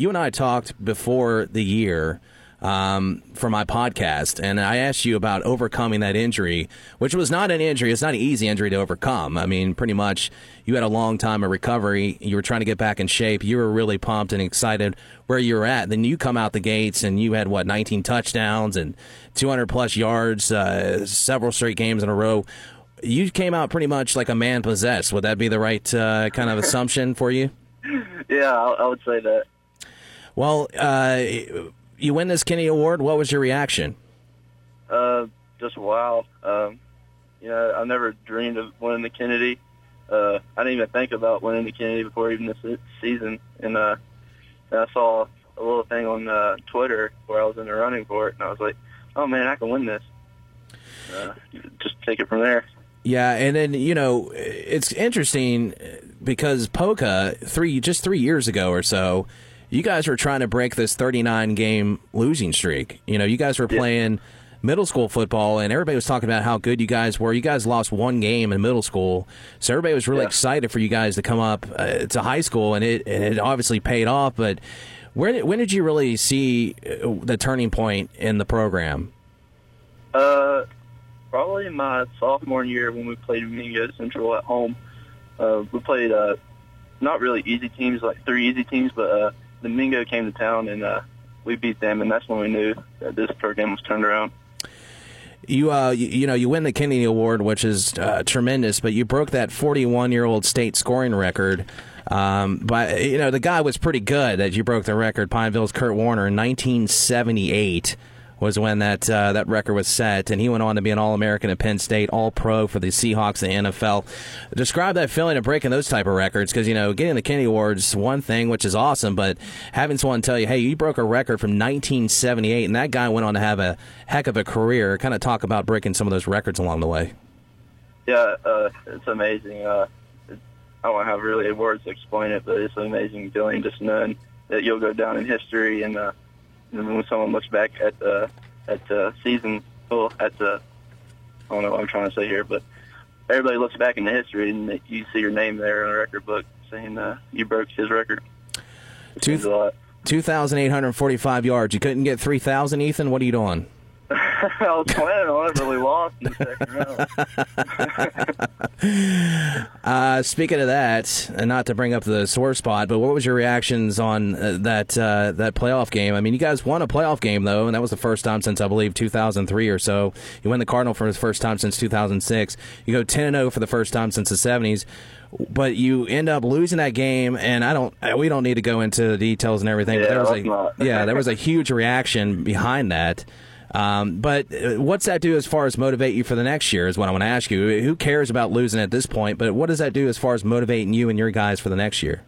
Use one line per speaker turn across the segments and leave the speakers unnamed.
you and I talked before the year um, for my podcast, and I asked you about overcoming that injury, which was not an injury. It's not an easy injury to overcome. I mean, pretty much you had a long time of recovery. You were trying to get back in shape. You were really pumped and excited where you were at. Then you come out the gates and you had what 19 touchdowns and 200 plus yards, uh, several straight games in a row. You came out pretty much like a man possessed. Would that be the right uh, kind of assumption for you?
Yeah, I, I would say that.
Well, uh, you win this Kennedy Award. What was your reaction?
Uh, just wow. Um, you know, I never dreamed of winning the Kennedy. Uh, I didn't even think about winning the Kennedy before even this season. And, uh, I saw a little thing on uh, Twitter where I was in the running for it, and I was like, "Oh man, I can win this." Uh, just take it from there.
Yeah, and then you know it's interesting because Poca three just three years ago or so you guys were trying to break this 39 game losing streak. You know, you guys were playing yeah. middle school football, and everybody was talking about how good you guys were. You guys lost one game in middle school, so everybody was really yeah. excited for you guys to come up uh, to high school, and it, and it obviously paid off. But where when did you really see uh, the turning point in the program?
Uh, probably in my sophomore year when we played Mingo Central at home. Uh, we played uh, not really easy teams, like three easy teams, but uh, the Mingo came to town and uh, we beat them, and that's when we knew that this program was turned around.
You, uh, you, you know, you win the Kennedy Award, which is uh, tremendous, but you broke that 41 year old state scoring record. Um, but you know, the guy was pretty good that you broke the record. Pineville's Curt Warner in 1978 was when that uh, that record was set, and he went on to be an All American at Penn State, All Pro for the Seahawks, the NFL. Describe that feeling of breaking those type of records, because you know getting the Kennedy Awards one thing, which is awesome, but having someone tell you, "Hey, you broke a record from 1978," and that guy went on to have a heck of a career. Kind of talk about breaking some of those records along the way.
Yeah, uh, it's amazing. Uh, I don't have really words to explain it, but it's an amazing feeling just knowing that you'll go down in history and. And when someone looks back at the at the season, well, at the I don't know what I'm trying to say here, but everybody looks back in the history and you see your name there in a record book saying uh, you broke his record.
Two, 2,845 yards. You couldn't get 3,000, Ethan? What are you doing?
I was planning on it, really lost in the second round.
uh, speaking of that, and not to bring up the sore spot, but what was your reactions on uh, that uh, that playoff game? I mean, you guys won a playoff game though, and that was the first time since I believe 2003 or so. You win the Cardinal for the first time since 2006. You go 10 and 0 for the first time since the 70s but you end up losing that game and I don't we don't need to go into the details and everything
yeah,
but there was
a
yeah there was a huge reaction behind that um, but uh, what's that do as far as motivate you for the next year? Is what I want to ask you. Who cares about losing at this point? But what does that do as far as motivating you and your guys for the next year?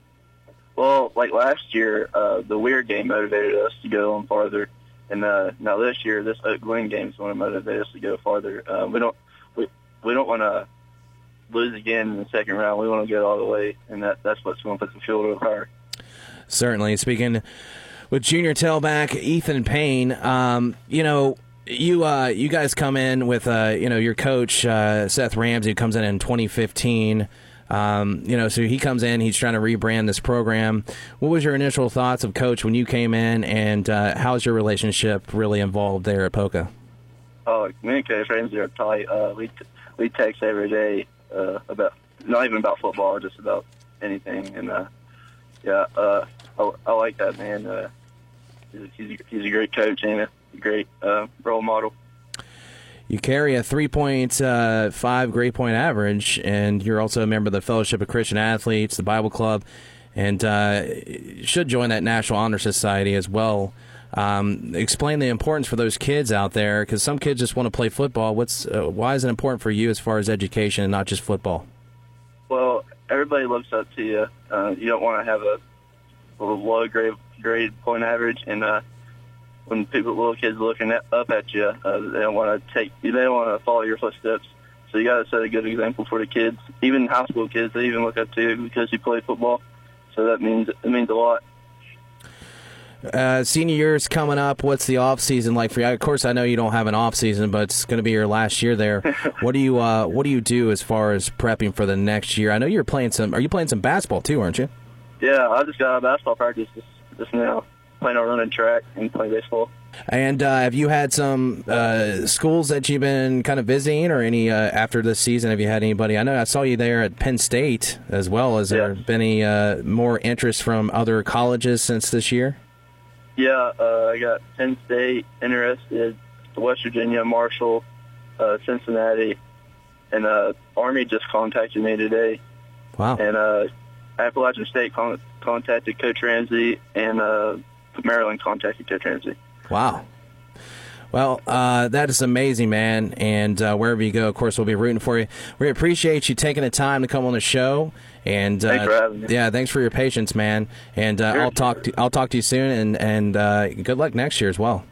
Well, like last year, uh, the weird game motivated us to go on farther, and uh, now this year, this Oak Glen game is going to motivate us to go farther. Uh, we don't we we don't want to lose again in the second round. We want to get all the way, and that that's what's going to put the field over fire.
Certainly. Speaking with junior tailback Ethan Payne. Um, you know, you uh, you guys come in with uh, you know your coach uh, Seth Ramsey who comes in in 2015. Um, you know, so he comes in, he's trying to rebrand this program. What was your initial thoughts of coach when you came in, and uh, how's your relationship really involved there at Poca?
Oh, me and Coach Ramsey are tight. Uh, we t- we text every day uh, about not even about football, just about anything. And uh, yeah, uh, I, I like that man. He's a, he's a great coach and a great uh, role model.
You carry a 3.5 uh, grade point average, and you're also a member of the Fellowship of Christian Athletes, the Bible Club, and uh, should join that National Honor Society as well. Um, explain the importance for those kids out there, because some kids just want to play football. What's uh, why is it important for you as far as education and not just football?
Well, everybody looks up to you. Uh, you don't want to have a, a low grade grade point average, and uh, when people, little kids, looking at, up at you, uh, they don't want to take, they don't want to follow your footsteps. So you got to set a good example for the kids, even high school kids. They even look up to you because you play football. So that means it means a lot.
Uh, senior year's coming up. What's the off season like for you? Of course, I know you don't have an off season, but it's going to be your last year there. what do you uh, What do you do as far as prepping for the next year? I know you're playing some. Are you playing some basketball too? Aren't you?
Yeah, I just got a basketball practice this just now plan on running track and playing baseball.
And uh, have you had some uh, schools that you've been kind of visiting, or any uh, after this season? Have you had anybody? I know I saw you there at Penn State as well. Has there been any uh, more interest from other colleges since this year?
Yeah, uh, I got Penn State interested, West Virginia, Marshall, uh, Cincinnati, and uh, Army just contacted me today,
Wow.
and uh, Appalachian State con- contacted Coach Ramsey, and uh, Maryland contacted Coach Ramsey.
Wow. Well, uh, that is amazing, man. And uh, wherever you go, of course, we'll be rooting for you. We appreciate you taking the time to come on the show. And uh,
Thanks for having me.
yeah, thanks for your patience, man. And uh,
Sure.
I'll talk to I'll talk to you soon. And and uh, good luck next year as well.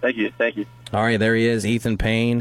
Thank you, thank you.
All right, there he is, Ethan Payne,